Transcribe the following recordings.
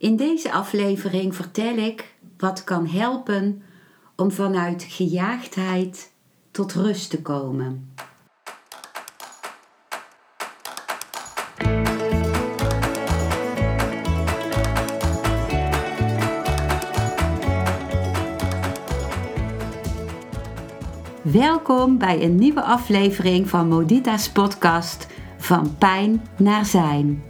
In deze aflevering vertel ik wat kan helpen om vanuit gejaagdheid tot rust te komen. Welkom bij een nieuwe aflevering van Modita's podcast Van Pijn naar Zijn.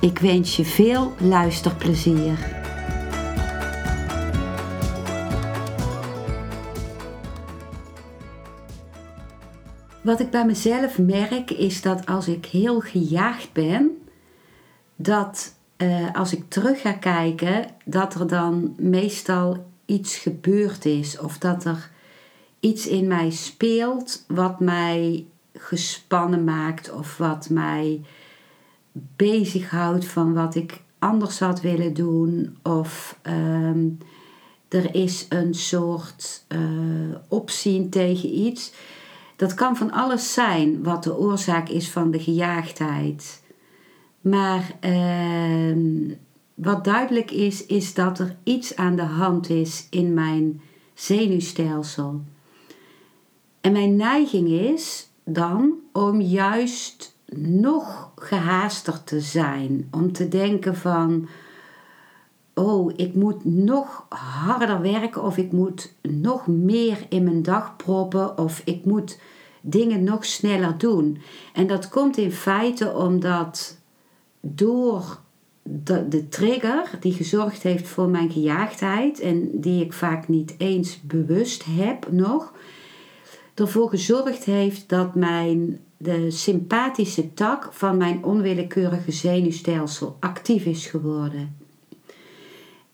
Ik wens je veel luisterplezier. Wat ik bij mezelf merk is dat als ik heel gejaagd ben, dat uh, als ik terug ga kijken, dat er dan meestal iets gebeurd is of dat er iets in mij speelt wat mij gespannen maakt of wat mij bezighoudt van wat ik anders had willen doen of ehm, er is een soort uh, opzien tegen iets. Dat kan van alles zijn wat de oorzaak is van de gejaagdheid. Maar ehm, wat duidelijk is, is dat er iets aan de hand is in mijn zenuwstelsel. En mijn neiging is dan om juist nog gehaaster te zijn. Om te denken van, oh, ik moet nog harder werken of ik moet nog meer in mijn dag proppen of ik moet dingen nog sneller doen. En dat komt in feite omdat door de, de trigger die gezorgd heeft voor mijn gejaagdheid en die ik vaak niet eens bewust heb nog, ervoor gezorgd heeft dat mijn de sympathische tak van mijn onwillekeurige zenuwstelsel actief is geworden.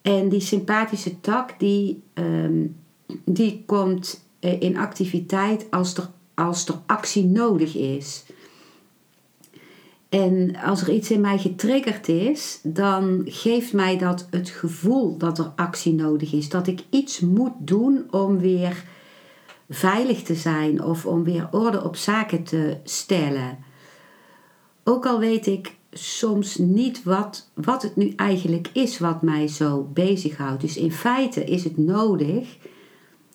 En die sympathische tak die, ehm, die komt eh, in activiteit als er, als er actie nodig is. En als er iets in mij getriggerd is, dan geeft mij dat het gevoel dat er actie nodig is. Dat ik iets moet doen om weer veilig te zijn of om weer orde op zaken te stellen. Ook al weet ik soms niet wat, wat het nu eigenlijk is wat mij zo bezighoudt. Dus in feite is het nodig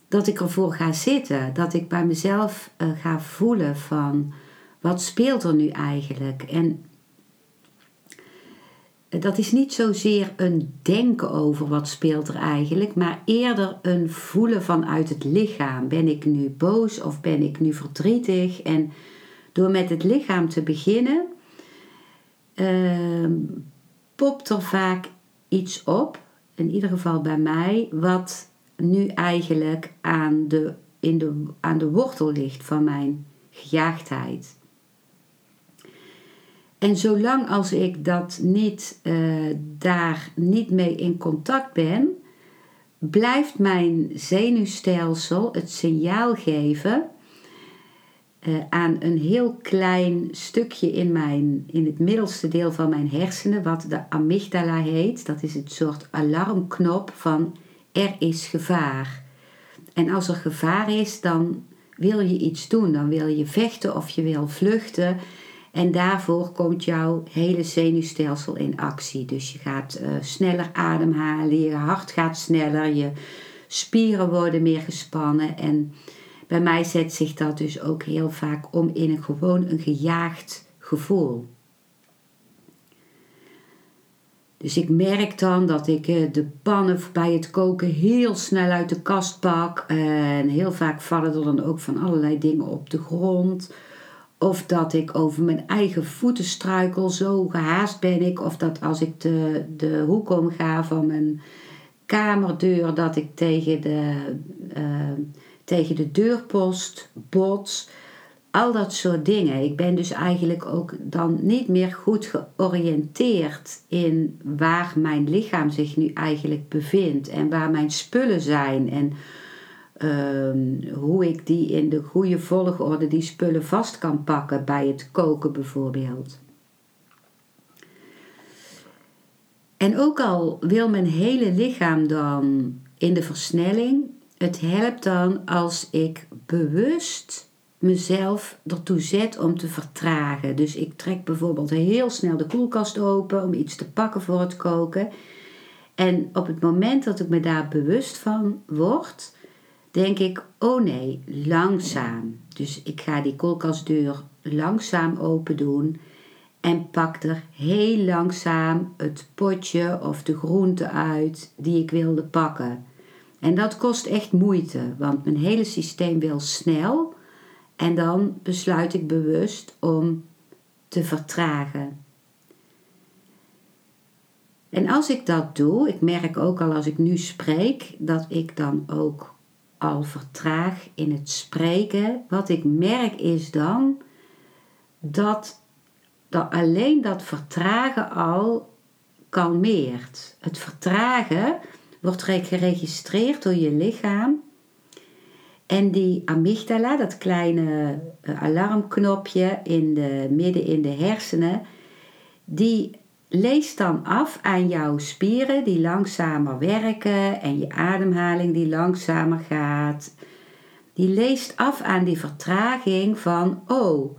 dat ik ervoor ga zitten, dat ik bij mezelf uh, ga voelen van wat speelt er nu eigenlijk? En dat is niet zozeer een denken over wat speelt er eigenlijk, maar eerder een voelen vanuit het lichaam. Ben ik nu boos of ben ik nu verdrietig? En door met het lichaam te beginnen, uh, popt er vaak iets op, in ieder geval bij mij, wat nu eigenlijk aan de, in de, aan de wortel ligt van mijn gejaagdheid. En zolang als ik dat niet, uh, daar niet mee in contact ben, blijft mijn zenuwstelsel het signaal geven uh, aan een heel klein stukje in, mijn, in het middelste deel van mijn hersenen, wat de amygdala heet. Dat is het soort alarmknop van er is gevaar. En als er gevaar is, dan wil je iets doen. Dan wil je vechten of je wil vluchten. En daarvoor komt jouw hele zenuwstelsel in actie. Dus je gaat uh, sneller ademhalen, je hart gaat sneller, je spieren worden meer gespannen. En bij mij zet zich dat dus ook heel vaak om in een gewoon een gejaagd gevoel. Dus ik merk dan dat ik eh, de pannen bij het koken heel snel uit de kast pak. En heel vaak vallen er dan ook van allerlei dingen op de grond. Of dat ik over mijn eigen voeten struikel, zo gehaast ben ik. Of dat als ik de, de hoek omga van mijn kamerdeur, dat ik tegen de, uh, tegen de deurpost bots. al dat soort dingen. Ik ben dus eigenlijk ook dan niet meer goed georiënteerd in waar mijn lichaam zich nu eigenlijk bevindt en waar mijn spullen zijn en ehm, hoe ik die in de goede volgorde die spullen vast kan pakken bij het koken bijvoorbeeld. En ook al wil mijn hele lichaam dan in de versnelling, het helpt dan als ik bewust mezelf ertoe zet om te vertragen. Dus ik trek bijvoorbeeld heel snel de koelkast open om iets te pakken voor het koken. En op het moment dat ik me daar bewust van word, denk ik: oh nee, langzaam. Dus ik ga die koelkastdeur langzaam open doen en pak er heel langzaam het potje of de groente uit die ik wilde pakken. En dat kost echt moeite, want mijn hele systeem wil snel en dan besluit ik bewust om te vertragen. En als ik dat doe, ik merk ook al als ik nu spreek, dat ik dan ook al vertraag in het spreken. Wat ik merk is dan dat, dat alleen dat vertragen al kalmeert. Het vertragen wordt geregistreerd door je lichaam en die amygdala, dat kleine eh, alarmknopje in de, midden in de hersenen, die leest dan af aan jouw spieren die langzamer werken en je ademhaling die langzamer gaat. Die leest af aan die vertraging van, oh,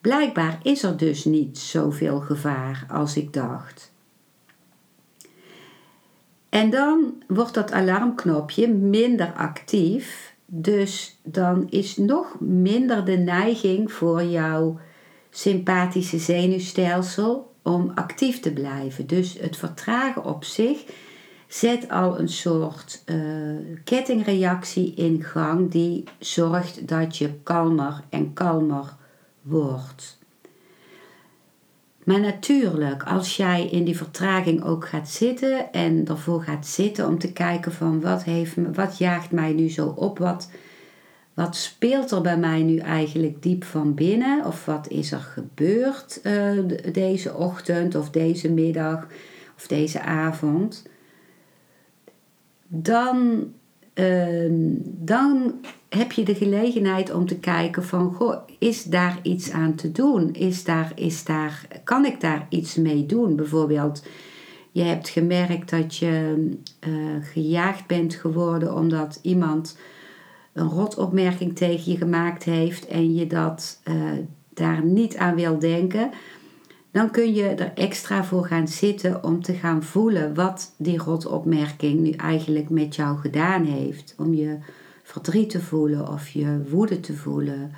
blijkbaar is er dus niet zoveel gevaar als ik dacht. En dan wordt dat alarmknopje minder actief dus dan is nog minder de neiging voor jouw sympathische zenuwstelsel om actief te blijven. Dus het vertragen op zich zet al een soort uh, kettingreactie in gang die zorgt dat je kalmer en kalmer wordt. Maar natuurlijk, als jij in die vertraging ook gaat zitten en ervoor gaat zitten om te kijken van wat, heeft wat jaagt mij nu zo op, wat, wat speelt er bij mij nu eigenlijk diep van binnen of wat is er gebeurd uh, deze ochtend of deze middag of deze avond, dan, uh, dan heb je de gelegenheid om te kijken van, goh, is daar iets aan te doen? Is daar, is daar, kan ik daar iets mee doen? Bijvoorbeeld, je hebt gemerkt dat je uh, gejaagd bent geworden omdat iemand een rotopmerking tegen je gemaakt heeft en je dat uh, daar niet aan wil denken. Dan kun je er extra voor gaan zitten om te gaan voelen wat die rotopmerking nu eigenlijk met jou gedaan heeft. Om je verdriet te voelen of je woede te voelen.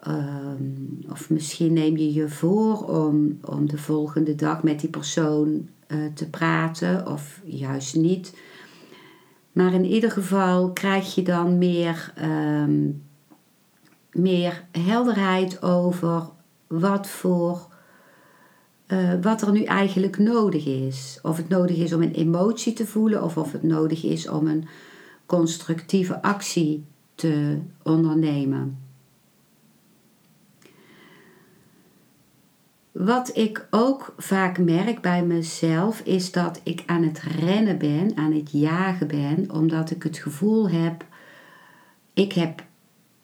Ehm, of misschien neem je je voor om, om de volgende dag met die persoon uh, te praten of juist niet. Maar in ieder geval krijg je dan meer, um, meer helderheid over wat voor. Uh, wat er nu eigenlijk nodig is. Of het nodig is om een emotie te voelen, of of het nodig is om een constructieve actie te ondernemen. Wat ik ook vaak merk bij mezelf is dat ik aan het rennen ben, aan het jagen ben, omdat ik het gevoel heb, ik heb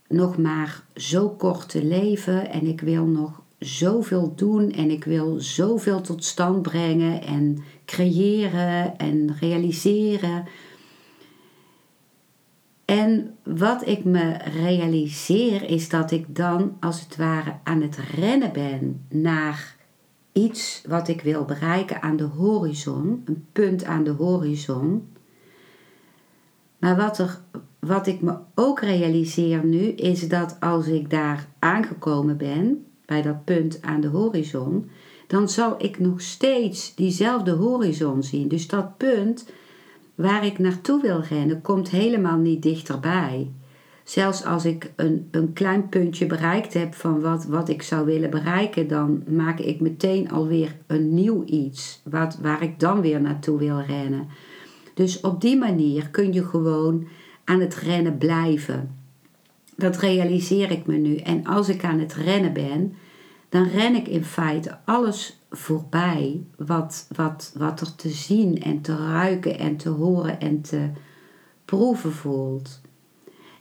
nog maar zo kort te leven en ik wil nog zoveel doen en ik wil zoveel tot stand brengen en creëren en realiseren. En wat ik me realiseer is dat ik dan als het ware aan het rennen ben naar iets wat ik wil bereiken aan de horizon, een punt aan de horizon. Maar wat, er, wat ik me ook realiseer nu is dat als ik daar aangekomen ben, bij dat punt aan de horizon, dan zal ik nog steeds diezelfde horizon zien. Dus dat punt waar ik naartoe wil rennen komt helemaal niet dichterbij. Zelfs als ik een, een klein puntje bereikt heb van wat, wat ik zou willen bereiken, dan maak ik meteen alweer een nieuw iets wat, waar ik dan weer naartoe wil rennen. Dus op die manier kun je gewoon aan het rennen blijven. Dat realiseer ik me nu. En als ik aan het rennen ben, dan ren ik in feite alles voorbij wat, wat, wat er te zien en te ruiken en te horen en te proeven voelt.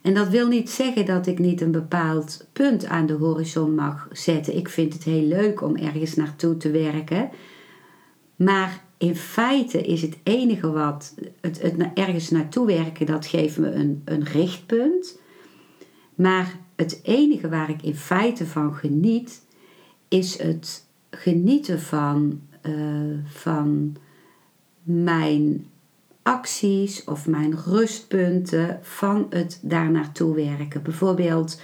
En dat wil niet zeggen dat ik niet een bepaald punt aan de horizon mag zetten. Ik vind het heel leuk om ergens naartoe te werken. Maar in feite is het enige wat, het, het ergens naartoe werken, dat geeft me een, een richtpunt. Maar het enige waar ik in feite van geniet, is het genieten van, uh, van mijn acties of mijn rustpunten van het daar naartoe werken. Bijvoorbeeld,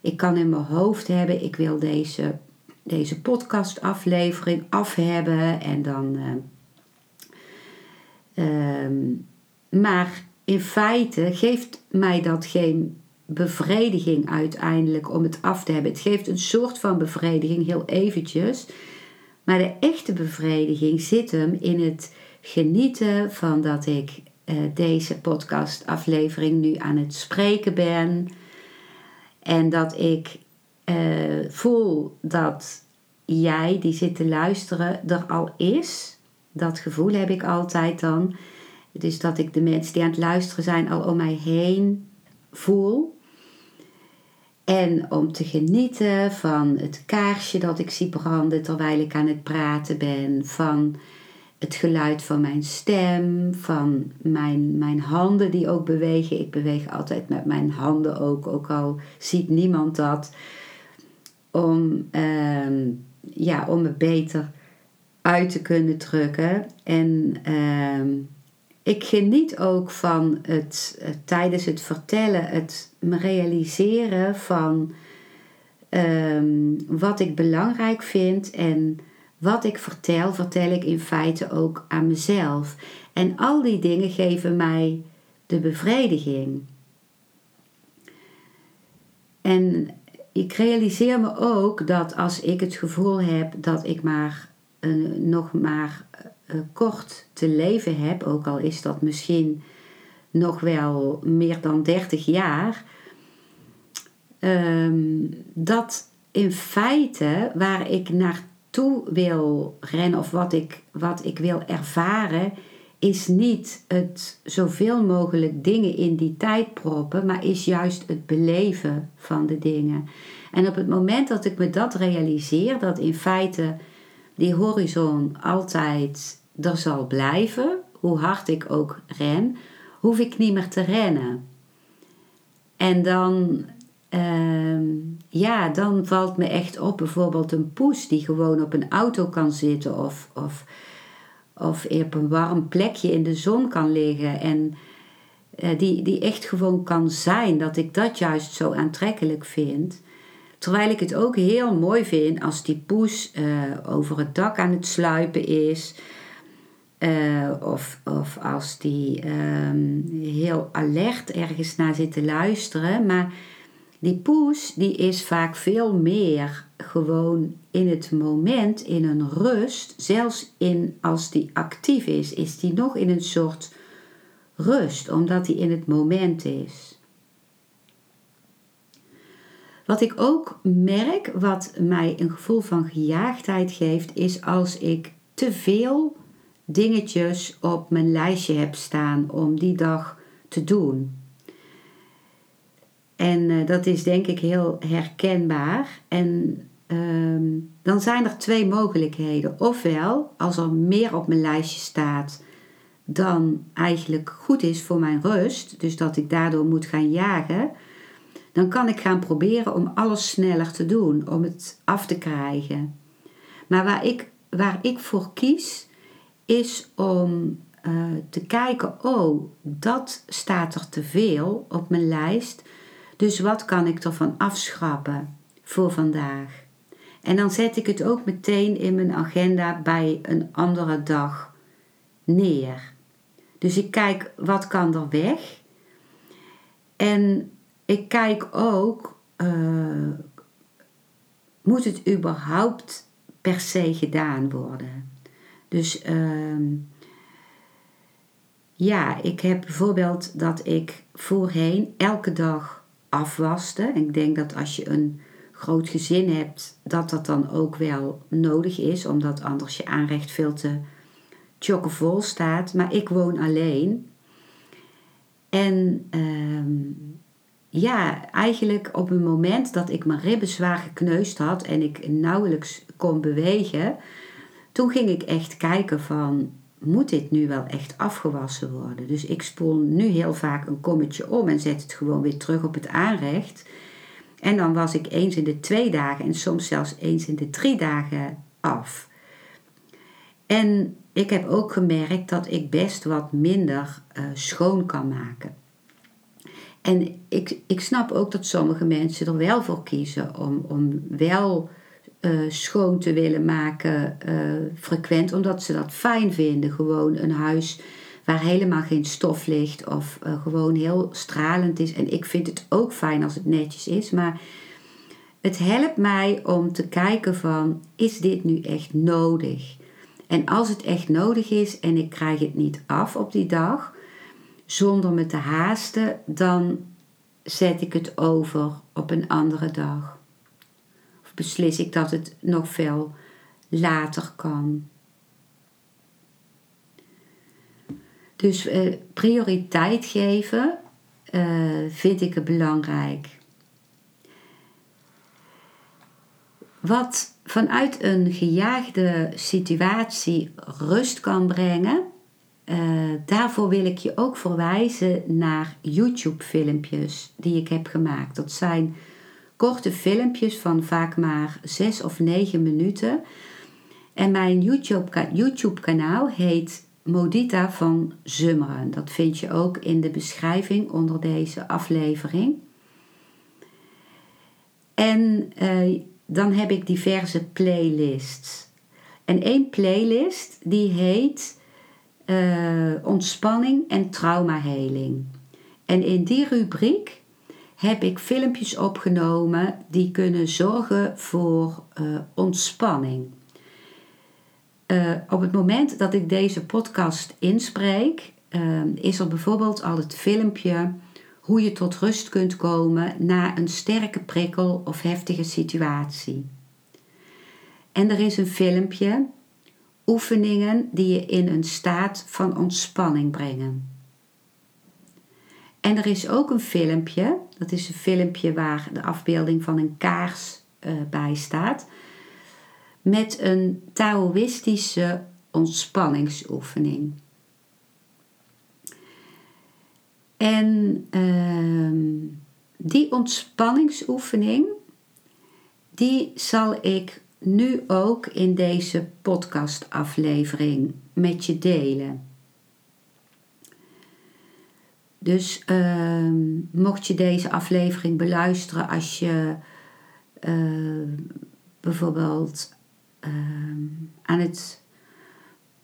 ik kan in mijn hoofd hebben, ik wil deze, deze podcastaflevering af hebben en dan. Uh, maar in feite geeft mij dat geen bevrediging uiteindelijk om het af te hebben. Het geeft een soort van bevrediging, heel eventjes. Maar de echte bevrediging zit hem in het genieten van dat ik uh, deze podcastaflevering nu aan het spreken ben. En dat ik uh, voel dat jij die zit te luisteren er al is. Dat gevoel heb ik altijd dan. Dus dat ik de mensen die aan het luisteren zijn al om mij heen voel. En om te genieten van het kaarsje dat ik zie branden terwijl ik aan het praten ben. Van het geluid van mijn stem, van mijn, mijn handen die ook bewegen. Ik beweeg altijd met mijn handen ook, ook al ziet niemand dat. Om, uh, ja, om me beter uit te kunnen drukken. En uh, ik geniet ook van het, uh, tijdens het vertellen, het me realiseren van um, wat ik belangrijk vind en wat ik vertel, vertel ik in feite ook aan mezelf. En al die dingen geven mij de bevrediging. En ik realiseer me ook dat als ik het gevoel heb dat ik maar nog maar uh, kort te leven heb, ook al is dat misschien nog wel meer dan 30 jaar, um, dat in feite waar ik naar toe wil rennen of wat ik, wat ik wil ervaren, is niet het zoveel mogelijk dingen in die tijd proppen, maar is juist het beleven van de dingen. En op het moment dat ik me dat realiseer, dat in feite die horizon altijd er zal blijven, hoe hard ik ook ren, hoef ik niet meer te rennen. En dan Ehm, ja, dan valt me echt op bijvoorbeeld een poes die gewoon op een auto kan zitten of, of, of op een warm plekje in de zon kan liggen en uh, die, die echt gewoon kan zijn, dat ik dat juist zo aantrekkelijk vind. Terwijl ik het ook heel mooi vind als die poes uh, over het dak aan het sluipen is. Uh, of, of als die um, heel alert ergens naar zit te luisteren. Maar die poes die is vaak veel meer gewoon in het moment, in een rust. Zelfs in, als die actief is, is die nog in een soort rust, omdat hij in het moment is. Wat ik ook merk, wat mij een gevoel van gejaagdheid geeft, is als ik te veel dingetjes op mijn lijstje heb staan om die dag te doen. En uh, dat is denk ik heel herkenbaar. En um, dan zijn er twee mogelijkheden. Ofwel, als er meer op mijn lijstje staat dan eigenlijk goed is voor mijn rust, dus dat ik daardoor moet gaan jagen, dan kan ik gaan proberen om alles sneller te doen, om het af te krijgen. Maar waar ik, waar ik voor kies, is om uh, te kijken, oh, dat staat er te veel op mijn lijst. Dus wat kan ik ervan afschrappen voor vandaag? En dan zet ik het ook meteen in mijn agenda bij een andere dag neer. Dus ik kijk wat kan er weg. En ik kijk ook, uh, moet het überhaupt per se gedaan worden? Dus uh, ja, ik heb bijvoorbeeld dat ik voorheen elke dag afwaste. En ik denk dat als je een groot gezin hebt, dat dat dan ook wel nodig is, omdat anders je aanrecht veel te chockevol staat. Maar ik woon alleen. En ehm, ja, eigenlijk op een moment dat ik mijn ribben zwaar gekneusd had en ik nauwelijks kon bewegen, toen ging ik echt kijken van, moet dit nu wel echt afgewassen worden? Dus ik spoel nu heel vaak een kommetje om en zet het gewoon weer terug op het aanrecht. En dan was ik eens in de twee dagen en soms zelfs eens in de drie dagen af. En ik heb ook gemerkt dat ik best wat minder uh, schoon kan maken. En ik, ik snap ook dat sommige mensen er wel voor kiezen om, om wel uh, schoon te willen maken uh, frequent, omdat ze dat fijn vinden. Gewoon een huis waar helemaal geen stof ligt of uh, gewoon heel stralend is. En ik vind het ook fijn als het netjes is, maar het helpt mij om te kijken van, is dit nu echt nodig? En als het echt nodig is en ik krijg het niet af op die dag, zonder me te haasten, dan zet ik het over op een andere dag. Beslis ik dat het nog veel later kan. Dus eh, prioriteit geven uh, vind ik het belangrijk. Wat vanuit een gejaagde situatie rust kan brengen, uh, daarvoor wil ik je ook verwijzen naar YouTube-filmpjes die ik heb gemaakt. Dat zijn korte filmpjes van vaak maar 6 of 9 minuten. En mijn YouTube-kanaal heet Modita van Zummeren. Dat vind je ook in de beschrijving onder deze aflevering. En uh, dan heb ik diverse playlists. En één playlist die heet uh, Ontspanning en Traumaheling. En in die rubriek heb ik filmpjes opgenomen die kunnen zorgen voor uh, ontspanning. Uh, op het moment dat ik deze podcast inspreek, is er bijvoorbeeld al het filmpje hoe je tot rust kunt komen na een sterke prikkel of heftige situatie. En er is een filmpje, oefeningen die je in een staat van ontspanning brengen. En er is ook een filmpje, dat is een filmpje waar de afbeelding van een kaars uh, bij staat, met een Taoïstische ontspanningsoefening. En uh, die ontspanningsoefening, die zal ik nu ook in deze podcastaflevering met je delen. Dus uh, mocht je deze aflevering beluisteren als je uh, bijvoorbeeld ehm, aan het,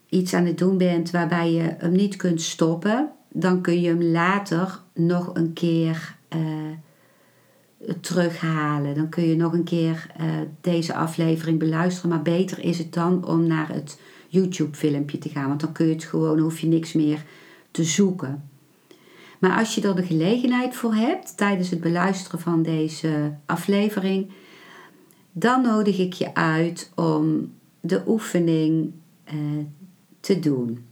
iets aan het doen bent waarbij je hem niet kunt stoppen, dan kun je hem later nog een keer uh, terughalen. Dan kun je nog een keer uh, deze aflevering beluisteren. Maar beter is het dan om naar het YouTube-filmpje te gaan. Want dan kun je het gewoon, hoef je niks meer te zoeken. Maar als je er de gelegenheid voor hebt tijdens het beluisteren van deze aflevering, dan nodig ik je uit om de oefening uh, te doen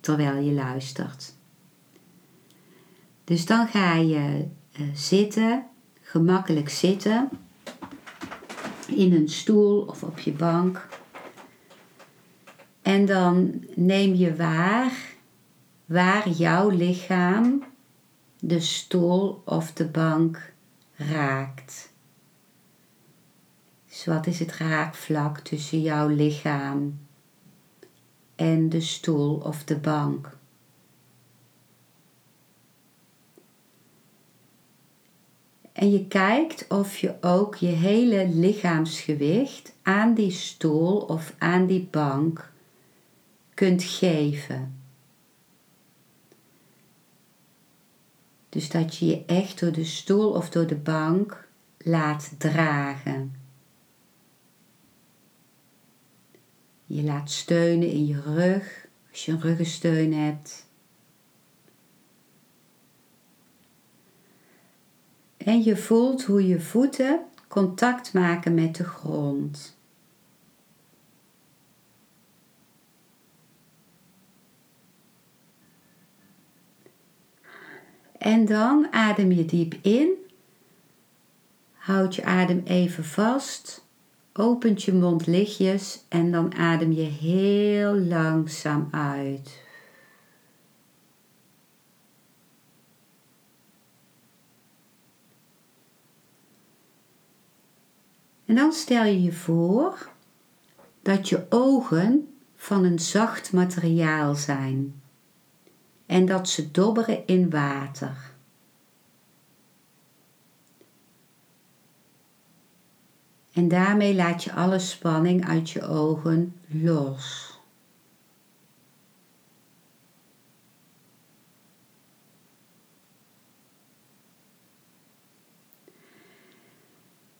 terwijl je luistert. Dus dan ga je uh, zitten, gemakkelijk zitten, in een stoel of op je bank. En dan neem je waar waar jouw lichaam de stoel of de bank raakt. Dus wat is het raakvlak tussen jouw lichaam en de stoel of de bank? En je kijkt of je ook je hele lichaamsgewicht aan die stoel of aan die bank kunt geven. Dus dat je je echt door de stoel of door de bank laat dragen. Je laat steunen in je rug als je een ruggensteun hebt. En je voelt hoe je voeten contact maken met de grond. En dan adem je diep in. Houd je adem even vast. Opent je mond lichtjes en dan adem je heel langzaam uit. En dan stel je je voor dat je ogen van een zacht materiaal zijn en dat ze dobberen in water. En daarmee laat je alle spanning uit je ogen los.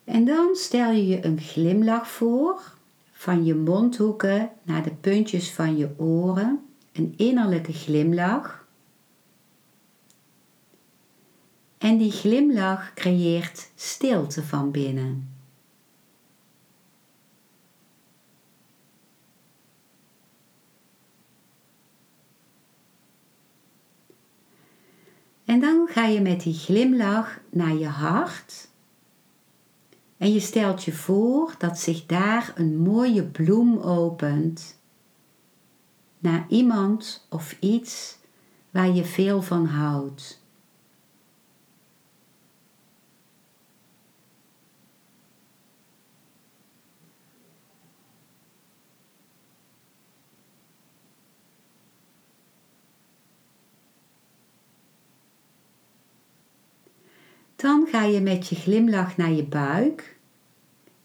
En dan stel je je een glimlach voor, van je mondhoeken naar de puntjes van je oren, een innerlijke glimlach. En die glimlach creëert stilte van binnen. En dan ga je met die glimlach naar je hart en je stelt je voor dat zich daar een mooie bloem opent naar iemand of iets waar je veel van houdt. Dan ga je met je glimlach naar je buik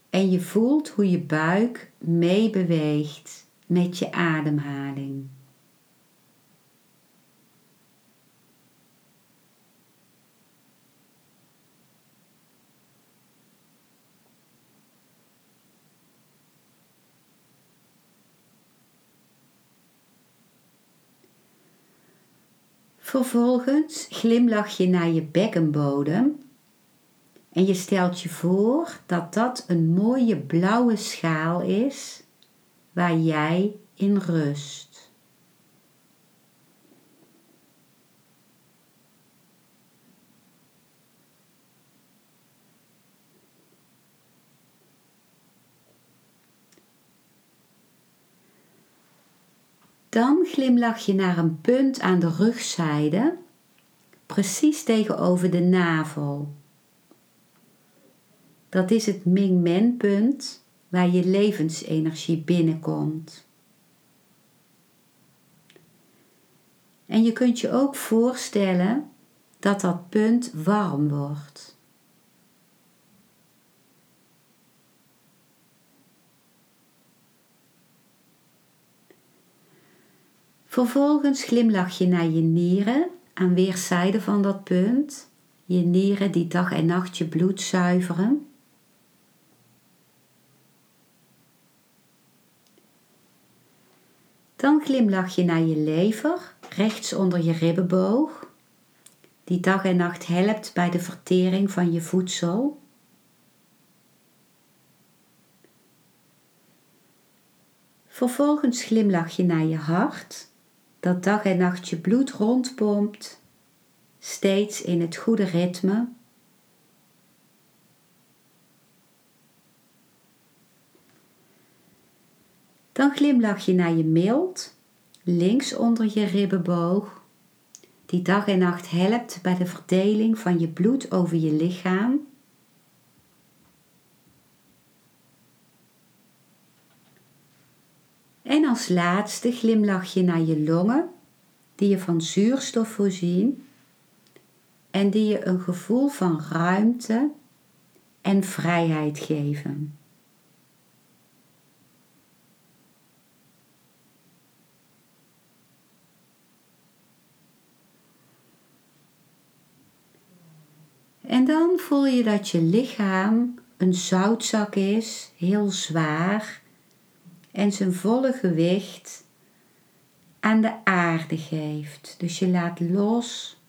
en je voelt hoe je buik meebeweegt met je ademhaling. Vervolgens glimlach je naar je bekkenbodem en je stelt je voor dat dat een mooie blauwe schaal is waar jij in rust. Dan glimlach je naar een punt aan de rugzijde, precies tegenover de navel. Dat is het Ming-Men punt waar je levensenergie binnenkomt. En je kunt je ook voorstellen dat dat punt warm wordt. Vervolgens glimlach je naar je nieren aan weerszijden van dat punt. Je nieren die dag en nacht je bloed zuiveren. Dan glimlach je naar je lever, rechts onder je ribbenboog, die dag en nacht helpt bij de vertering van je voedsel. Vervolgens glimlach je naar je hart, dat dag en nacht je bloed rondpompt, steeds in het goede ritme. Dan glimlach je naar je mild, links onder je ribbenboog, die dag en nacht helpt bij de verdeling van je bloed over je lichaam. En als laatste glimlach je naar je longen, die je van zuurstof voorzien en die je een gevoel van ruimte en vrijheid geven. En dan voel je dat je lichaam een zoutzak is, heel zwaar, en zijn volle gewicht aan de aarde geeft. Dus je laat los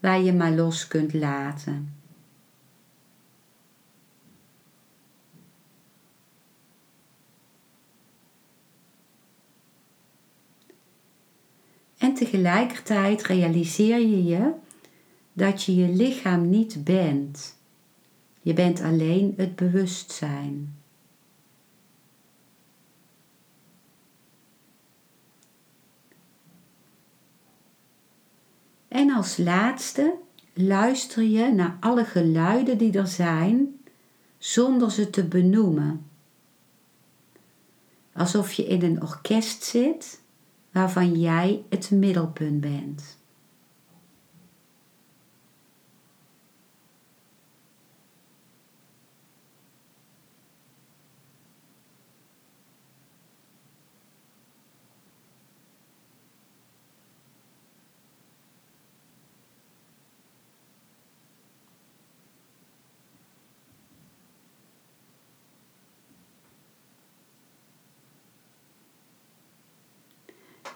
waar je maar los kunt laten. En tegelijkertijd realiseer je je dat je je lichaam niet bent. Je bent alleen het bewustzijn. En als laatste luister je naar alle geluiden die er zijn zonder ze te benoemen. Alsof je in een orkest zit waarvan jij het middelpunt bent.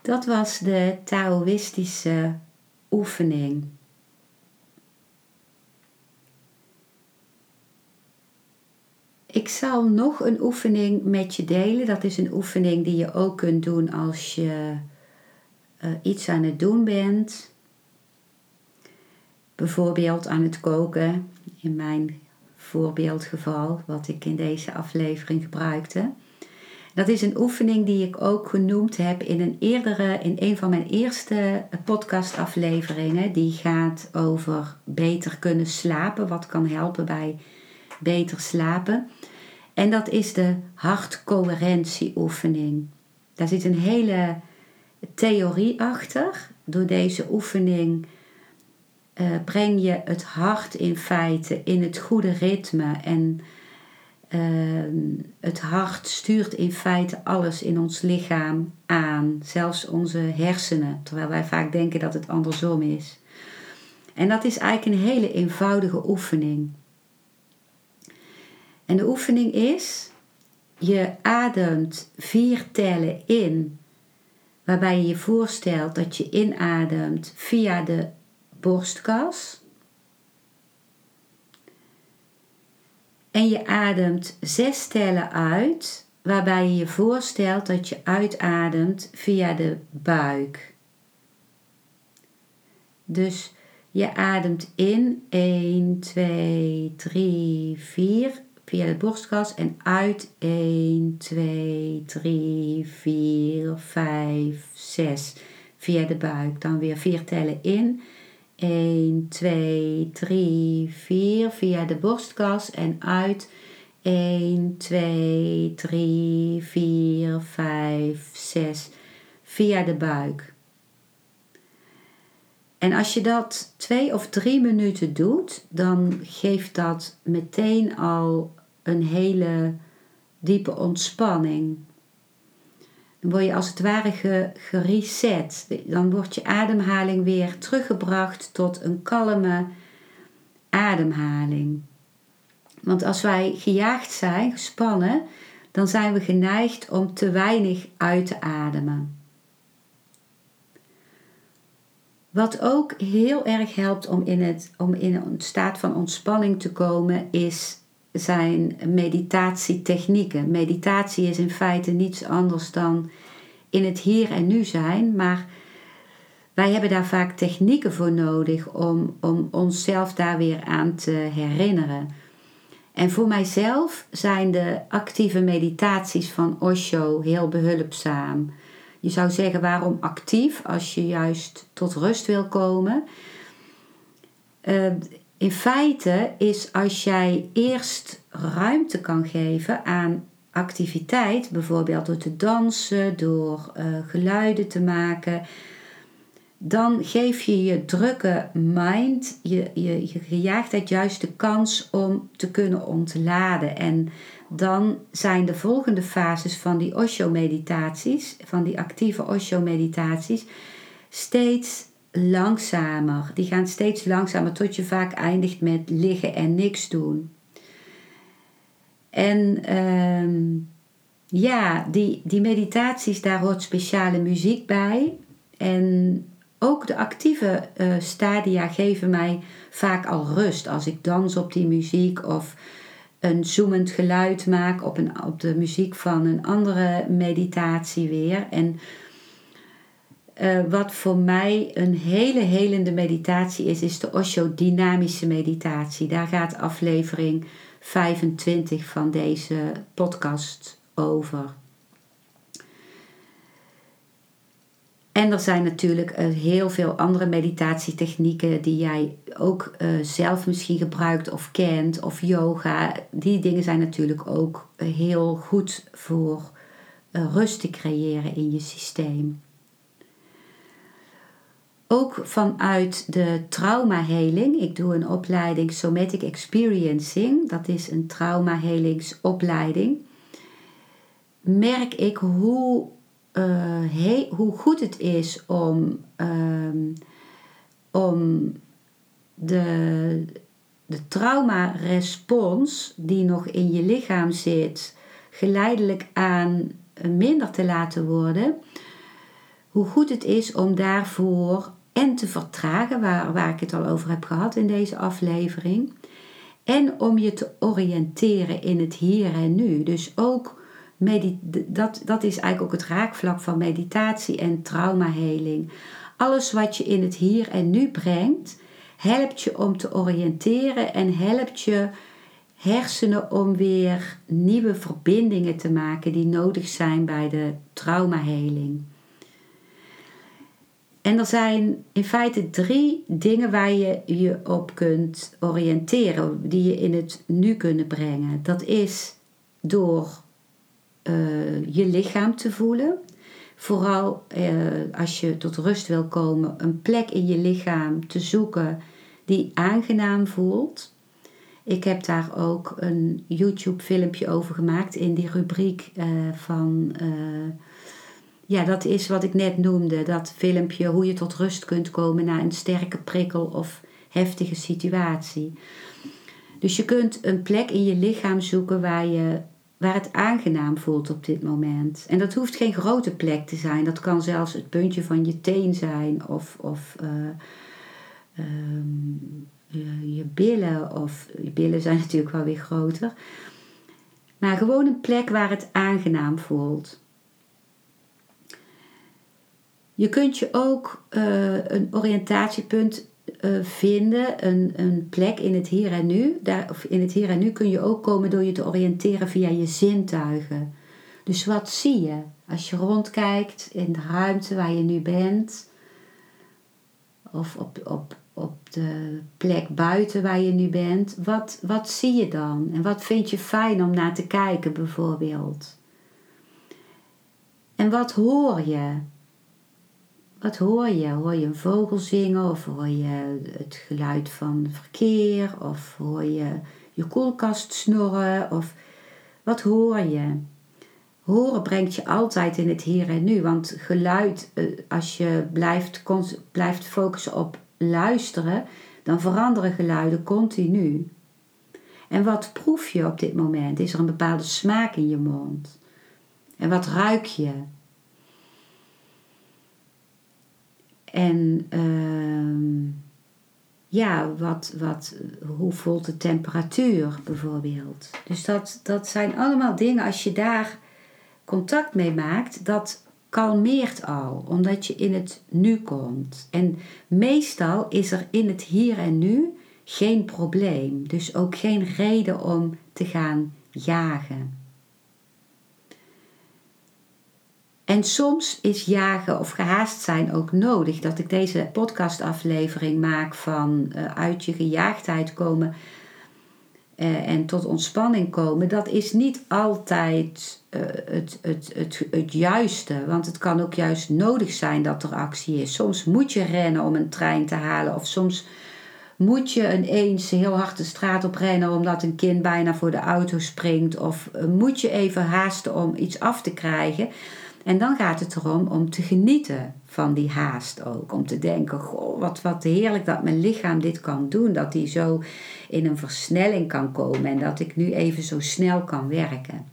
Dat was de Taoïstische oefening. Ik zal nog een oefening met je delen. Dat is een oefening die je ook kunt doen als je uh, iets aan het doen bent. Bijvoorbeeld aan het koken, in mijn voorbeeldgeval, wat ik in deze aflevering gebruikte. Dat is een oefening die ik ook genoemd heb in een eerdere, in een van mijn eerste podcastafleveringen. Die gaat over beter kunnen slapen, wat kan helpen bij beter slapen. En dat is de hartcoherentieoefening. Daar zit een hele theorie achter. Door deze oefening uh, breng je het hart in feite in het goede ritme en het hart stuurt in feite alles in ons lichaam aan, zelfs onze hersenen, terwijl wij vaak denken dat het andersom is. En dat is eigenlijk een hele eenvoudige oefening. En de oefening is: je ademt vier tellen in, waarbij je je voorstelt dat je inademt via de borstkas. En je ademt zes tellen uit, waarbij je je voorstelt dat je uitademt via de buik. Dus je ademt in 1, 2, 3, 4 via de borstkas en uit 1, 2, 3, 4, 5, 6 via de buik. Dan weer vier tellen in 1, 2, 3, 4 via de borstkas en uit 1, 2, 3, 4, 5, 6 via de buik. En als je dat twee of drie minuten doet, dan geeft dat meteen al een hele diepe ontspanning. Dan word je als het ware gereset. Dan wordt je ademhaling weer teruggebracht tot een kalme ademhaling. Want als wij gejaagd zijn, gespannen, dan zijn we geneigd om te weinig uit te ademen. Wat ook heel erg helpt om in, het, om in een staat van ontspanning te komen, is zijn meditatietechnieken. Meditatie is in feite niets anders dan in het hier en nu zijn, maar wij hebben daar vaak technieken voor nodig om, om onszelf daar weer aan te herinneren. En voor mijzelf zijn de actieve meditaties van Osho heel behulpzaam. Je zou zeggen waarom actief als je juist tot rust wil komen. Uh, in feite is als jij eerst ruimte kan geven aan activiteit, bijvoorbeeld door te dansen, door uh, geluiden te maken, dan geef je je drukke mind, je, je, je gejaagdheid juist de kans om te kunnen ontladen. En dan zijn de volgende fases van die Osho-meditaties, van die actieve Osho-meditaties, steeds langzamer. Die gaan steeds langzamer tot je vaak eindigt met liggen en niks doen. En ehm, ja, die, die meditaties, daar hoort speciale muziek bij. En ook de actieve uh, stadia geven mij vaak al rust. Als ik dans op die muziek of een zoemend geluid maak op, een, op de muziek van een andere meditatie weer. En eh, wat voor mij een hele helende meditatie is, is de Osho dynamische meditatie. Daar gaat aflevering 25 van deze podcast over. En er zijn natuurlijk uh, heel veel andere meditatietechnieken die jij ook uh, zelf misschien gebruikt of kent, of yoga. Die dingen zijn natuurlijk ook heel goed voor rust te creëren in je systeem. Ook vanuit de traumaheling. Ik doe een opleiding Somatic Experiencing. Dat is een traumahelingsopleiding. Merk ik hoe, uh, hoe goed het is om, uh, om de, de traumarespons die nog in je lichaam zit, geleidelijk aan minder te laten worden. Hoe goed het is om daarvoor en te vertragen, waar, waar ik het al over heb gehad in deze aflevering. En om je te oriënteren in het hier en nu. Dus ook dat, dat is eigenlijk ook het raakvlak van meditatie en traumaheling. Alles wat je in het hier en nu brengt, helpt je om te oriënteren en helpt je hersenen om weer nieuwe verbindingen te maken die nodig zijn bij de traumaheling. En er zijn in feite drie dingen waar je je op kunt oriënteren, die je in het nu kunnen brengen. Dat is door uh, je lichaam te voelen. Vooral uh, als je tot rust wil komen, een plek in je lichaam te zoeken die aangenaam voelt. Ik heb daar ook een YouTube-filmpje over gemaakt in die rubriek uh, van ja, dat is wat ik net noemde. Dat filmpje hoe je tot rust kunt komen na een sterke prikkel of heftige situatie. Dus je kunt een plek in je lichaam zoeken waar, je, waar het aangenaam voelt op dit moment. En dat hoeft geen grote plek te zijn. Dat kan zelfs het puntje van je teen zijn of, of um, je, je billen. Of je billen zijn natuurlijk wel weer groter. Maar gewoon een plek waar het aangenaam voelt. Je kunt je ook uh, een oriëntatiepunt uh, vinden, een, een plek in het hier en nu. Daar, of in het hier en nu kun je ook komen door je te oriënteren via je zintuigen. Dus wat zie je als je rondkijkt in de ruimte waar je nu bent? Of op, op, op de plek buiten waar je nu bent. Wat, wat zie je dan? En wat vind je fijn om naar te kijken bijvoorbeeld? En wat hoor je? Wat hoor je? Hoor je een vogel zingen of hoor je het geluid van verkeer of hoor je je koelkast snorren of wat hoor je? Horen brengt je altijd in het hier en nu, want geluid, eh, als je blijft, blijft focussen op luisteren, dan veranderen geluiden continu. En wat proef je op dit moment? Is er een bepaalde smaak in je mond? En wat ruik je? En uh, ja, wat, wat, hoe voelt de temperatuur bijvoorbeeld? Dus dat, dat zijn allemaal dingen, als je daar contact mee maakt, dat kalmeert al, omdat je in het nu komt. En meestal is er in het hier en nu geen probleem, dus ook geen reden om te gaan jagen. En soms is jagen of gehaast zijn ook nodig. Dat ik deze podcastaflevering maak van uh, uit je gejaagdheid komen uh, en tot ontspanning komen. Dat is niet altijd uh, het, het, het, het juiste. Want het kan ook juist nodig zijn dat er actie is. Soms moet je rennen om een trein te halen. Of soms moet je ineens heel hard de straat op rennen omdat een kind bijna voor de auto springt. Of moet je even haasten om iets af te krijgen. En dan gaat het erom om te genieten van die haast ook. Om te denken, goh, wat, wat heerlijk dat mijn lichaam dit kan doen. Dat die zo in een versnelling kan komen en dat ik nu even zo snel kan werken.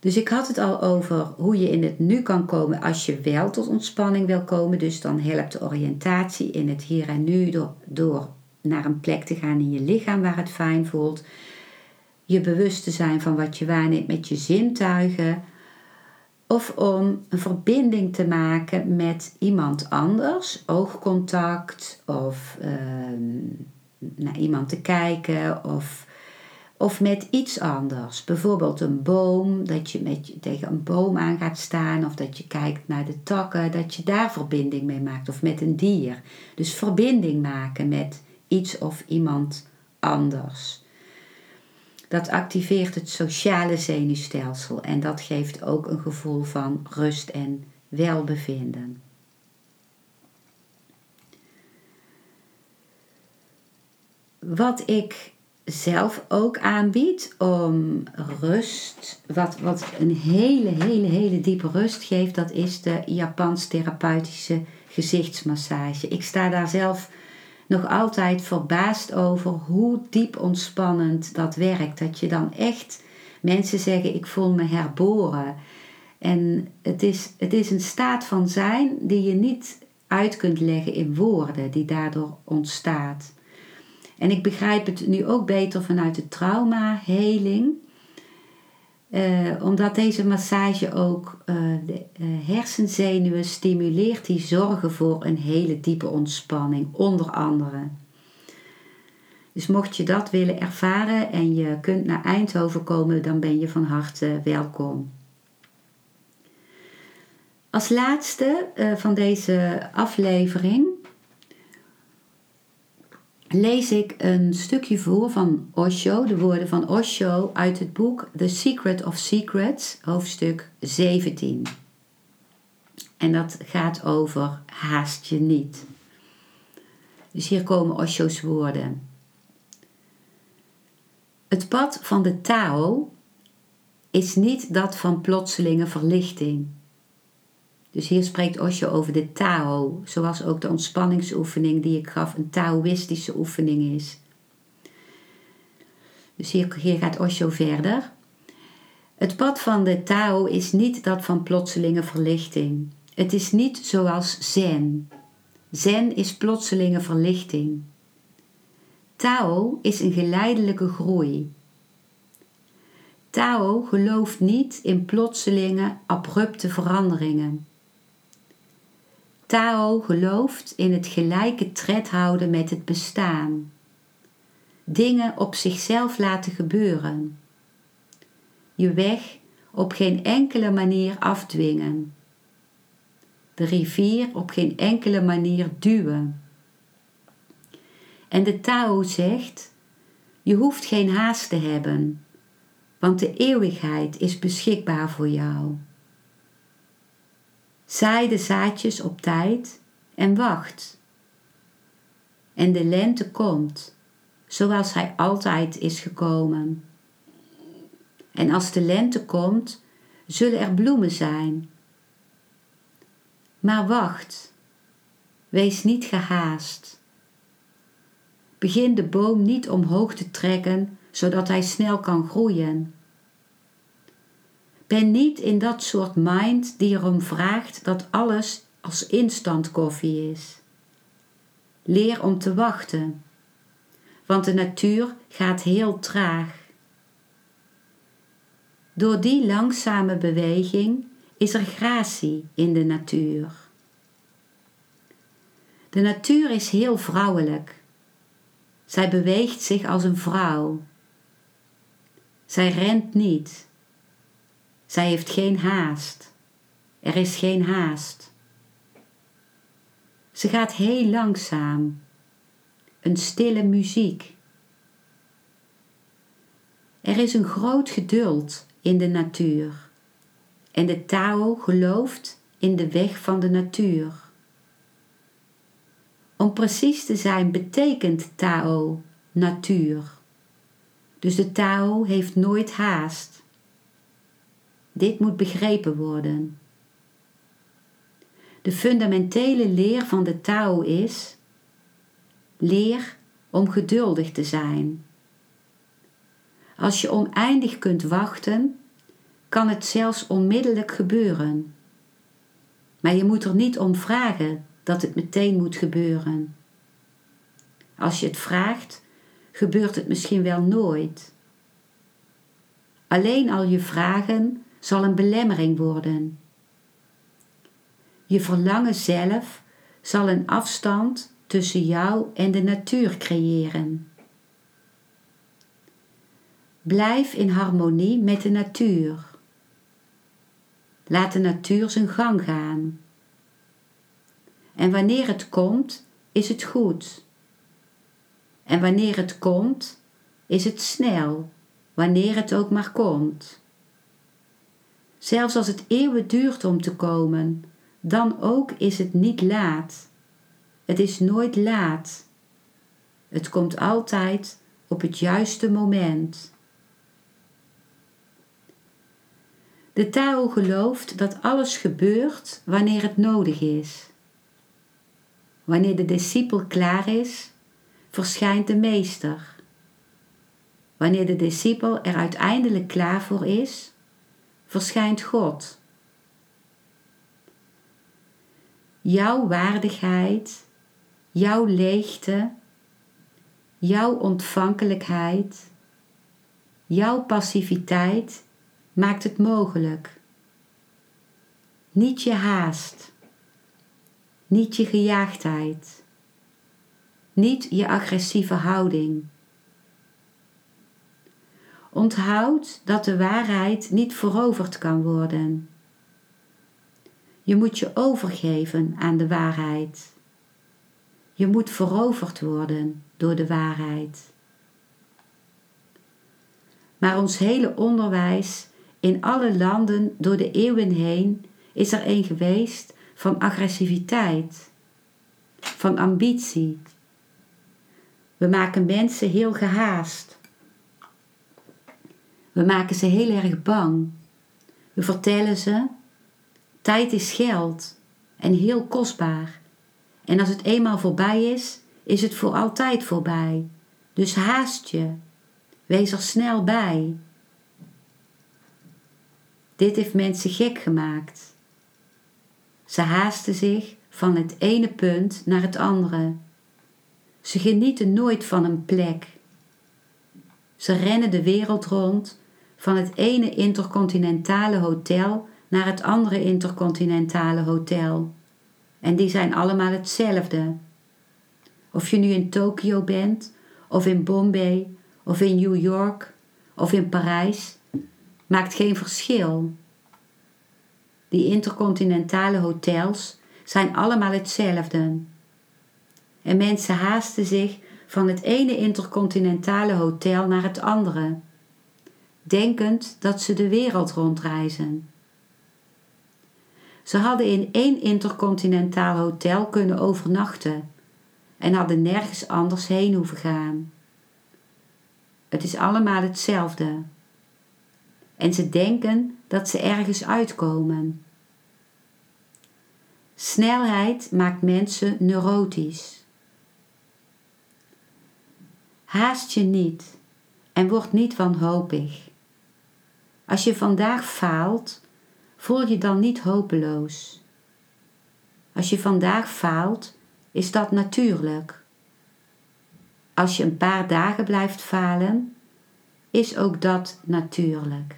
Dus ik had het al over hoe je in het nu kan komen als je wel tot ontspanning wil komen. Dus dan helpt de oriëntatie in het hier en nu door, door naar een plek te gaan in je lichaam waar het fijn voelt je bewust te zijn van wat je waarneemt met je zintuigen. of om een verbinding te maken met iemand anders, oogcontact of ehm, naar iemand te kijken of, of met iets anders. Bijvoorbeeld een boom, dat je met je tegen een boom aan gaat staan of dat je kijkt naar de takken, dat je daar verbinding mee maakt of met een dier. Dus verbinding maken met iets of iemand anders. Dat activeert het sociale zenuwstelsel en dat geeft ook een gevoel van rust en welbevinden. Wat ik zelf ook aanbied om rust, wat, wat een hele, hele, hele diepe rust geeft, dat is de Japans therapeutische gezichtsmassage. Ik sta daar zelf nog altijd verbaasd over hoe diep ontspannend dat werkt. Dat je dan echt, mensen zeggen ik voel me herboren. En het is, het is een staat van zijn die je niet uit kunt leggen in woorden, die daardoor ontstaat. En ik begrijp het nu ook beter vanuit de trauma-heling. Uh, omdat deze massage ook uh, de uh, hersenzenuwen stimuleert die zorgen voor een hele diepe ontspanning, onder andere. Dus mocht je dat willen ervaren en je kunt naar Eindhoven komen, dan ben je van harte welkom. Als laatste van deze aflevering lees ik een stukje voor van Osho, de woorden van Osho uit het boek The Secret of Secrets, hoofdstuk 17. En dat gaat over haast je niet. Dus hier komen Osho's woorden. Het pad van de Tao is niet dat van plotselinge verlichting. Dus hier spreekt Osho over de Tao, zoals ook de ontspanningsoefening die ik gaf een Taoïstische oefening is. Dus hier, gaat Osho verder. Het pad van de Tao is niet dat van plotselinge verlichting. Het is niet zoals Zen. Zen is plotselinge verlichting. Tao is een geleidelijke groei. Tao gelooft niet in plotselinge, abrupte veranderingen. Tao gelooft in het gelijke tred houden met het bestaan. Dingen op zichzelf laten gebeuren. Je weg op geen enkele manier afdwingen. De rivier op geen enkele manier duwen. En de Tao zegt: Je hoeft geen haast te hebben, want de eeuwigheid is beschikbaar voor jou. Zaai de zaadjes op tijd en wacht. En de lente komt, zoals hij altijd is gekomen. En als de lente komt, zullen er bloemen zijn. Maar wacht, wees niet gehaast. Begin de boom niet omhoog te trekken, zodat hij snel kan groeien. Ben niet in dat soort mind die erom vraagt dat alles als instant koffie is. Leer om te wachten, want de natuur gaat heel traag. Door die langzame beweging is er gratie in de natuur. De natuur is heel vrouwelijk. Zij beweegt zich als een vrouw. Zij rent niet. Zij heeft geen haast. Er is geen haast. Ze gaat heel langzaam. Een stille muziek. Er is een groot geduld in de natuur. En de Tao gelooft in de weg van de natuur. Om precies te zijn betekent Tao natuur. Dus de Tao heeft nooit haast. Dit moet begrepen worden. De fundamentele leer van de Tao is: leer om geduldig te zijn. Als je oneindig kunt wachten, kan het zelfs onmiddellijk gebeuren. Maar je moet er niet om vragen dat het meteen moet gebeuren. Als je het vraagt, gebeurt het misschien wel nooit. Alleen al je vragen zal een belemmering worden. Je verlangen zelf zal een afstand tussen jou en de natuur creëren. Blijf in harmonie met de natuur. Laat de natuur zijn gang gaan. En wanneer het komt, is het goed. En wanneer het komt, is het snel, wanneer het ook maar komt. Zelfs als het eeuwen duurt om te komen, dan ook is het niet laat. Het is nooit laat. Het komt altijd op het juiste moment. De Tao gelooft dat alles gebeurt wanneer het nodig is. Wanneer de discipel klaar is, verschijnt de meester. Wanneer de discipel er uiteindelijk klaar voor is, verschijnt God. Jouw waardigheid, jouw leegte, jouw ontvankelijkheid, jouw passiviteit maakt het mogelijk. Niet je haast, niet je gejaagdheid, niet je agressieve houding. Onthoud dat de waarheid niet veroverd kan worden. Je moet je overgeven aan de waarheid. Je moet veroverd worden door de waarheid. Maar ons hele onderwijs in alle landen door de eeuwen heen is er een geweest van agressiviteit, van ambitie. We maken mensen heel gehaast. We maken ze heel erg bang. We vertellen ze: tijd is geld en heel kostbaar. En als het eenmaal voorbij is, is het voor altijd voorbij. Dus haast je. Wees er snel bij. Dit heeft mensen gek gemaakt. Ze haasten zich van het ene punt naar het andere. Ze genieten nooit van een plek. Ze rennen de wereld rond van het ene intercontinentale hotel naar het andere intercontinentale hotel. En die zijn allemaal hetzelfde. Of je nu in Tokio bent, of in Bombay, of in New York, of in Parijs, maakt geen verschil. Die intercontinentale hotels zijn allemaal hetzelfde. En mensen haasten zich van het ene intercontinentale hotel naar het andere, denkend dat ze de wereld rondreizen. Ze hadden in één intercontinentaal hotel kunnen overnachten en hadden nergens anders heen hoeven gaan. Het is allemaal hetzelfde. En ze denken dat ze ergens uitkomen. Snelheid maakt mensen neurotisch. Haast je niet en word niet wanhopig. Als je vandaag faalt, voel je dan niet hopeloos. Als je vandaag faalt, is dat natuurlijk. Als je een paar dagen blijft falen, is ook dat natuurlijk.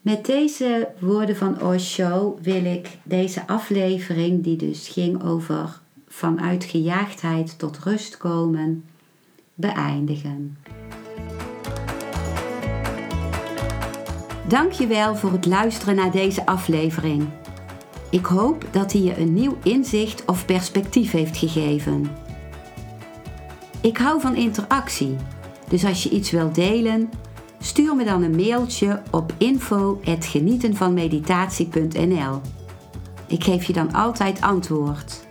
Met deze woorden van Osho wil ik deze aflevering, die dus ging over vanuit gejaagdheid tot rust komen, beëindigen. Dankjewel voor het luisteren naar deze aflevering. Ik hoop dat hij je een nieuw inzicht of perspectief heeft gegeven. Ik hou van interactie, dus als je iets wilt delen, stuur me dan een mailtje op info.genietenvanmeditatie.nl. Ik geef je dan altijd antwoord.